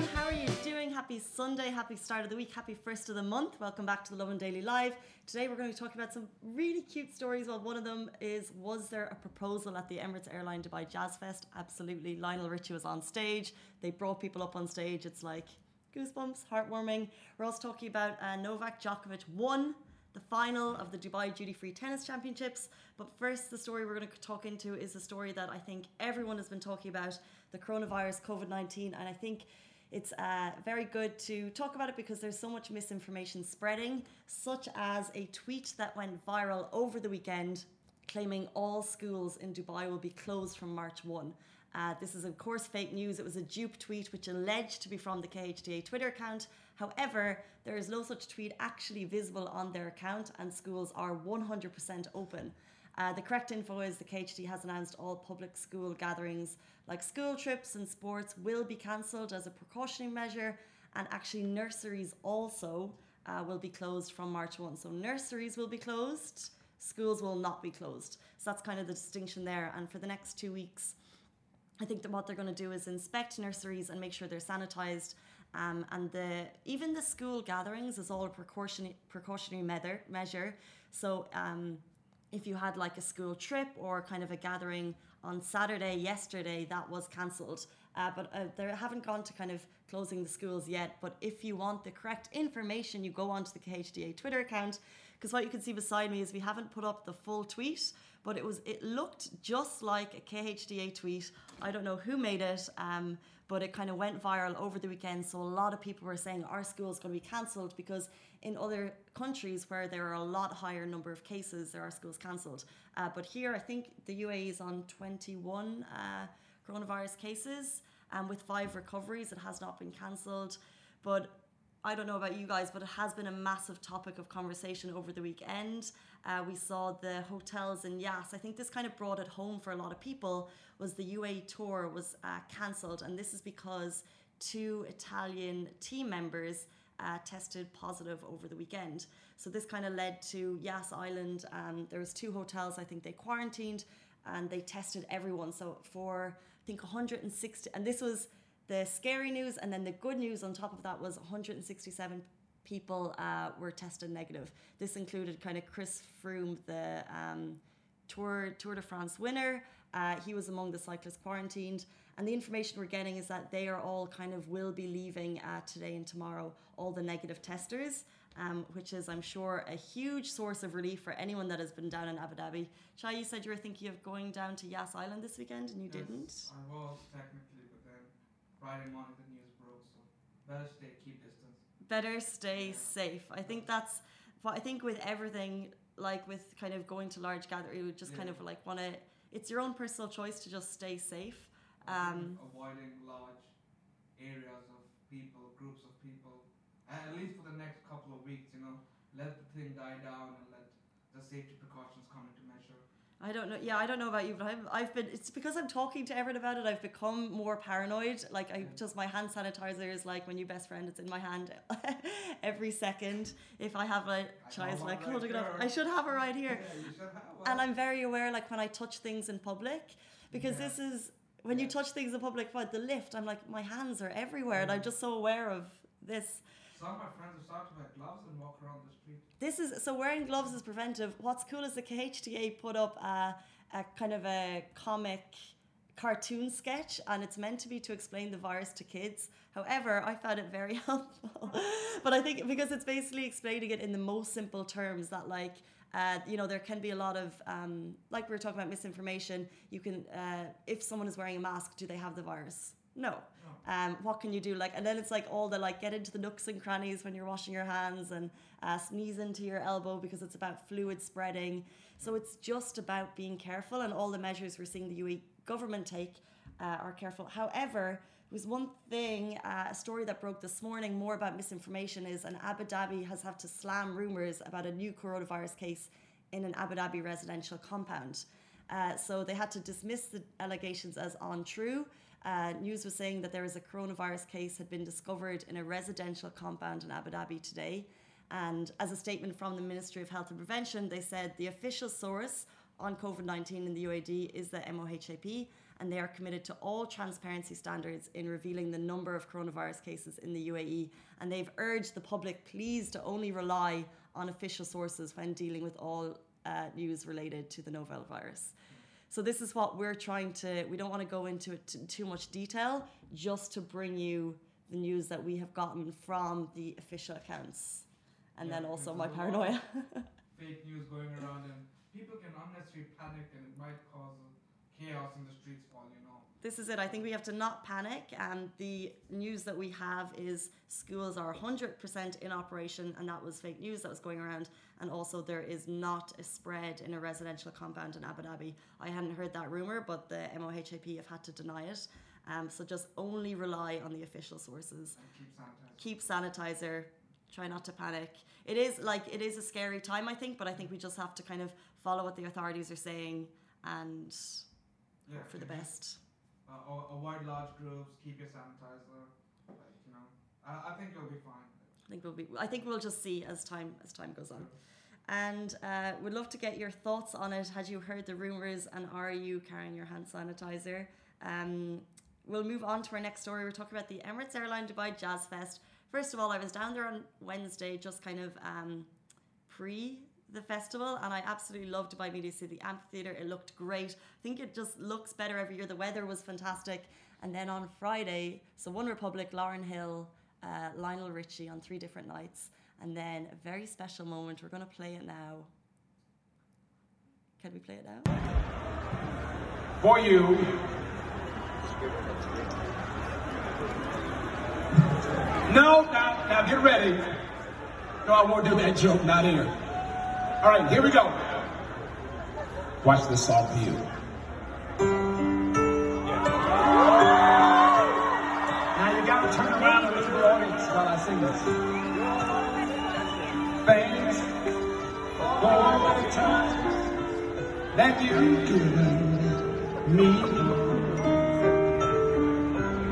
everyone. How are you doing? Happy Sunday, happy start of the week, happy first of the month. Welcome back to the Lovin Daily Live. Today we're going to talk about some really cute stories. Well, one of them is Was there a proposal at the Emirates Airline Dubai Jazz Fest? Absolutely. Lionel Richie was on stage. They brought people up on stage. It's like goosebumps, heartwarming. We're also talking about uh, Novak Djokovic won the final of the Dubai Duty Free Tennis Championships. But first, the story we're going to talk into is a story that I think everyone has been talking about the coronavirus, COVID 19. And I think it's uh, very good to talk about it because there's so much misinformation spreading, such as a tweet that went viral over the weekend claiming all schools in Dubai will be closed from March 1. Uh, this is, of course, fake news. It was a dupe tweet which alleged to be from the KHDA Twitter account. However, there is no such tweet actually visible on their account, and schools are 100% open. Uh, the correct info is the KHDA has announced all public school gatherings like school trips and sports will be cancelled as a precautionary measure, and actually, nurseries also uh, will be closed from March 1. So, nurseries will be closed, schools will not be closed. So, that's kind of the distinction there. And for the next two weeks, I think that what they're going to do is inspect nurseries and make sure they're sanitized. Um, and the even the school gatherings is all a precautionary precautionary measure. measure. So um, if you had like a school trip or kind of a gathering on Saturday yesterday, that was cancelled. Uh, but uh, they haven't gone to kind of closing the schools yet. But if you want the correct information, you go onto the KHDA Twitter account because what you can see beside me is we haven't put up the full tweet, but it was it looked just like a KHDA tweet. I don't know who made it, um, but it kind of went viral over the weekend. So a lot of people were saying our school is going to be cancelled because in other countries where there are a lot higher number of cases, there are schools cancelled. Uh, but here, I think the UAE is on 21 uh, coronavirus cases, and um, with five recoveries, it has not been cancelled. But I don't know about you guys, but it has been a massive topic of conversation over the weekend. Uh, we saw the hotels in Yas. I think this kind of brought it home for a lot of people. Was the UAE tour was uh, cancelled, and this is because two Italian team members uh, tested positive over the weekend. So this kind of led to Yas Island. Um, there was two hotels. I think they quarantined and they tested everyone. So for I think 160, and this was the scary news, and then the good news on top of that was 167 people uh, were tested negative. This included kind of Chris Froome, the um, Tour Tour de France winner. Uh, he was among the cyclists quarantined, and the information we're getting is that they are all kind of will be leaving uh, today and tomorrow. All the negative testers, um, which is I'm sure a huge source of relief for anyone that has been down in Abu Dhabi. Shai, you said you were thinking of going down to Yas Island this weekend, and you yes, didn't. I was technically, Friday morning the news broke, so better stay keep distance. Better stay yeah. safe. I think that's. But I think with everything, like with kind of going to large gatherings, you would just yeah. kind of like want to. It's your own personal choice to just stay safe. Um, avoiding large areas of people, groups of people, at least for the next couple of weeks. You know, let the thing die down and let the safety precautions come into measure. I don't know. Yeah, I don't know about you, but I've, I've been. It's because I'm talking to everyone about it. I've become more paranoid. Like I just my hand sanitizer is like my new best friend. It's in my hand every second. If I have a child, like holding it up, I should have it right here. Yeah, and I'm very aware, like when I touch things in public, because yeah. this is when yeah. you touch things in public, like the lift. I'm like my hands are everywhere, and I'm just so aware of this. Some of my friends have started to wear gloves and walk around the street. This is so wearing gloves is preventive. What's cool is the KHDA put up a, a kind of a comic cartoon sketch and it's meant to be to explain the virus to kids. However, I found it very helpful. but I think because it's basically explaining it in the most simple terms that like uh, you know there can be a lot of um, like we were talking about misinformation. You can uh, if someone is wearing a mask, do they have the virus? No. Um, what can you do? Like, and then it's like all the like get into the nooks and crannies when you're washing your hands and uh, sneeze into your elbow because it's about fluid spreading. So it's just about being careful, and all the measures we're seeing the UAE government take uh, are careful. However, there was one thing, uh, a story that broke this morning more about misinformation is an Abu Dhabi has had to slam rumors about a new coronavirus case in an Abu Dhabi residential compound. Uh, so they had to dismiss the allegations as untrue. Uh, news was saying that there was a coronavirus case had been discovered in a residential compound in Abu Dhabi today. And as a statement from the Ministry of Health and Prevention, they said the official source on COVID 19 in the UAE is the MOHAP, and they are committed to all transparency standards in revealing the number of coronavirus cases in the UAE. And they've urged the public, please, to only rely on official sources when dealing with all uh, news related to the novel virus. So this is what we're trying to. We don't want to go into it t- too much detail, just to bring you the news that we have gotten from the official accounts, and Yeah, then also my there's a lot paranoia. Fake news going around and people can unnecessarily panic and it might cause chaos in the streets while you know. This is it. I think we have to not panic. And the news that we have is schools are 100% in operation, and that was fake news that was going around. And also, there is not a spread in a residential compound in Abu Dhabi. I hadn't heard that rumor, but the MOHAP have had to deny it. Um, so just only rely on the official sources. And keep sanitized. Keep sanitizer. Try not to panic. It is like it is a scary time, I think, but I think we just have to kind of follow what the authorities are saying and Yeah, hope for the best. Uh, avoid large groups. Keep your sanitizer. Like you know, I, I think you'll be fine. I think we'll be. I think we'll just see as time as time goes on. And uh, would love to get your thoughts on it. Had you heard the rumors, and are you carrying your hand sanitizer? Um, we'll move on to our next story. We're talking about the Emirates Airline Dubai Jazz Fest. First of all, I was down there on Wednesday, just kind of um, pre the festival, and I absolutely loved Dubai Media City Amphitheatre. It looked great. I think it just looks better every year. The weather was fantastic. And then on Friday, so One Republic, Lauryn Hill, uh, Lionel Richie on three different nights, and then a very special moment. We're going to play it now. Can we play it now? for you. No, now, now get ready. No, I won't do that joke, not here. All right, here we go. Watch this song for you. Now you gotta turn around and look at the audience while I sing this. Thanks for the times that you've given me.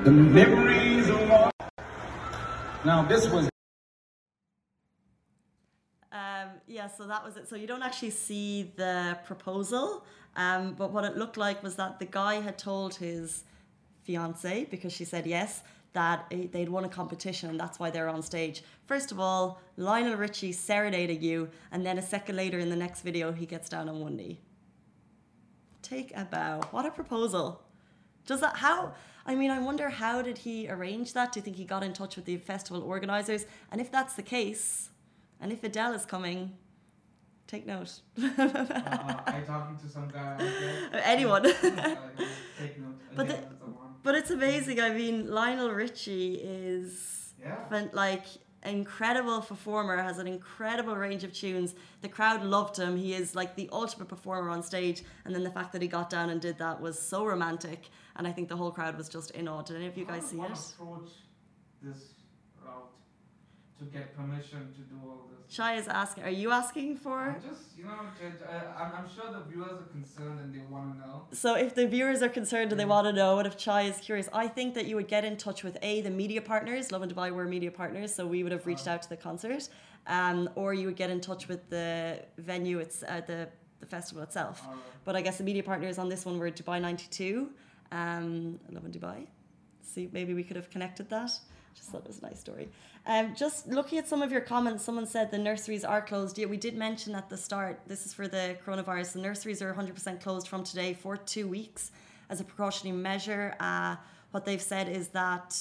The memories of all. Now this was Um, yeah, so that was it. So you don't actually see the proposal, um, but what it looked like was that the guy had told his fiance because she said yes that they'd won a competition and that's why they're on stage. First of all, Lionel Richie serenading you, and then a second later in the next video, he gets down on one knee. Take a bow. What a proposal! Does that how? I mean, I wonder how did he arrange that? Do you think he got in touch with the festival organizers? And if that's the case, and if Adele is coming, take note. Uh, I talking to some guy. there. Anyone. Uh, take note. But the- it's. But it's amazing. I mean, Lionel Richie is Yeah. like incredible performer, has an incredible range of tunes. The crowd loved him. He is like the ultimate performer on stage. And then the fact that he got down and did that was so romantic. And I think the whole crowd was just in awe. Did any of you guys see it? approach this to get permission to do all this? Chai is asking, are you asking for? I just, you know, I'm, I'm sure the viewers are concerned and they want to know. So if the viewers are concerned and they want to know, and if Chai is curious, I think that you would get in touch with a the media partners. Lovin Dubai were media partners, so we would have reached out to the concert, um, or you would get in touch with the venue, it's uh, the the festival itself. Alright. But I guess the media partners on this one were Dubai ninety two, um, Lovin Dubai. See, maybe we could have connected that. Just thought it was a nice story. Um, just looking at some of your comments, someone said the nurseries are closed. Yeah, we did mention at the start. This is for the coronavirus. The nurseries are 100% closed from today for two weeks as a precautionary measure. Uh, what they've said is that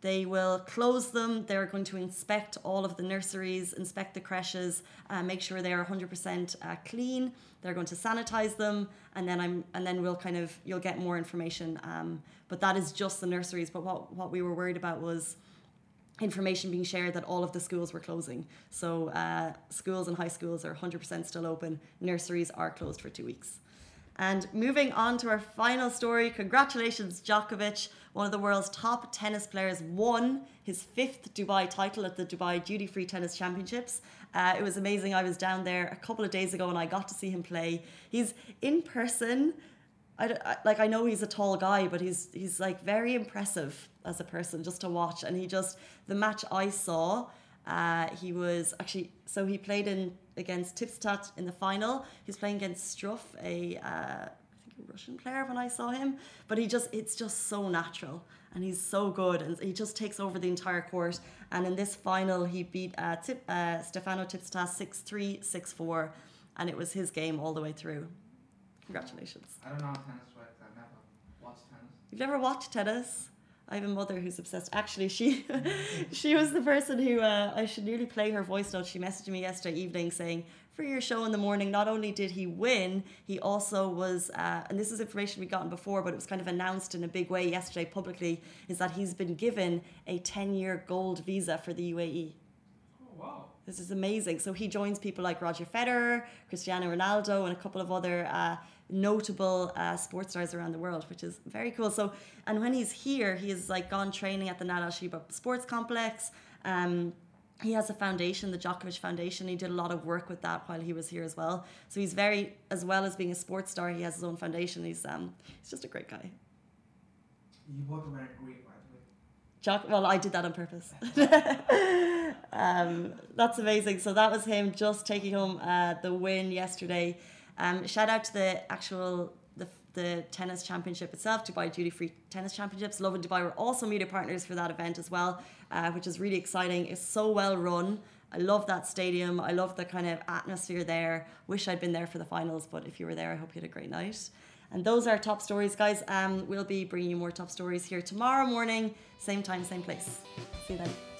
they will close them. They're going to inspect all of the nurseries, inspect the creches, uh, make sure they are 100% uh, clean. They're going to sanitize them, and then I'm and then we'll kind of you'll get more information. Um, but that is just the nurseries. But what what we were worried about was information being shared that all of the schools were closing. So uh, schools and high schools are 100% still open. Nurseries are closed for two weeks. And moving on to our final story, congratulations, Djokovic, one of the world's top tennis players, won his fifth Dubai title at the Dubai Duty Free Tennis Championships. Uh, it was amazing. I was down there a couple of days ago and I got to see him play. He's in person. I, like I know he's a tall guy, but he's he's like very impressive as a person just to watch. And he just the match I saw, uh, he was actually so he played in against Tipstadt in the final. He's playing against Struff, a uh, I think Russian player when I saw him, but he just it's just so natural and he's so good and he just takes over the entire court. And in this final, he beat uh, Tip, uh, Stefano Tsitsipas 6-3, 6-4, and it was his game all the way through. Congratulations. I don't know how tennis works. I've never watched tennis. You've never watched tennis? I have a mother who's obsessed. Actually, she she was the person who uh, I should nearly play her voice note. She messaged me yesterday evening saying, "For your show in the morning, not only did he win, he also was, uh, and this is information we'd gotten before, but it was kind of announced in a big way yesterday publicly, is that he's been given a ten-year gold visa for the UAE." Oh wow. This is amazing. So he joins people like Roger Federer, Cristiano Ronaldo, and a couple of other uh, notable uh, sports stars around the world, which is very cool. So, and when he's here, he has like gone training at the Nad Al Sheba Sports Complex. Um, he has a foundation, the Djokovic Foundation. He did a lot of work with that while he was here as well. So he's very, as well as being a sports star, he has his own foundation. He's um, he's just a great guy. You are very great, by the way. Jock, well, I did that on purpose. um, that's amazing. So that was him just taking home uh, the win yesterday. Um, shout out to the actual the, the tennis championship itself, Dubai Duty Free Tennis Championships. Lovin Dubai were also media partners for that event as well, uh, which is really exciting. It's so well run. I love that stadium. I love the kind of atmosphere there. Wish I'd been there for the finals, but if you were there, I hope you had a great night. And those are top stories, guys. Um, we'll be bringing you more top stories here tomorrow morning, same time, same place. See you then.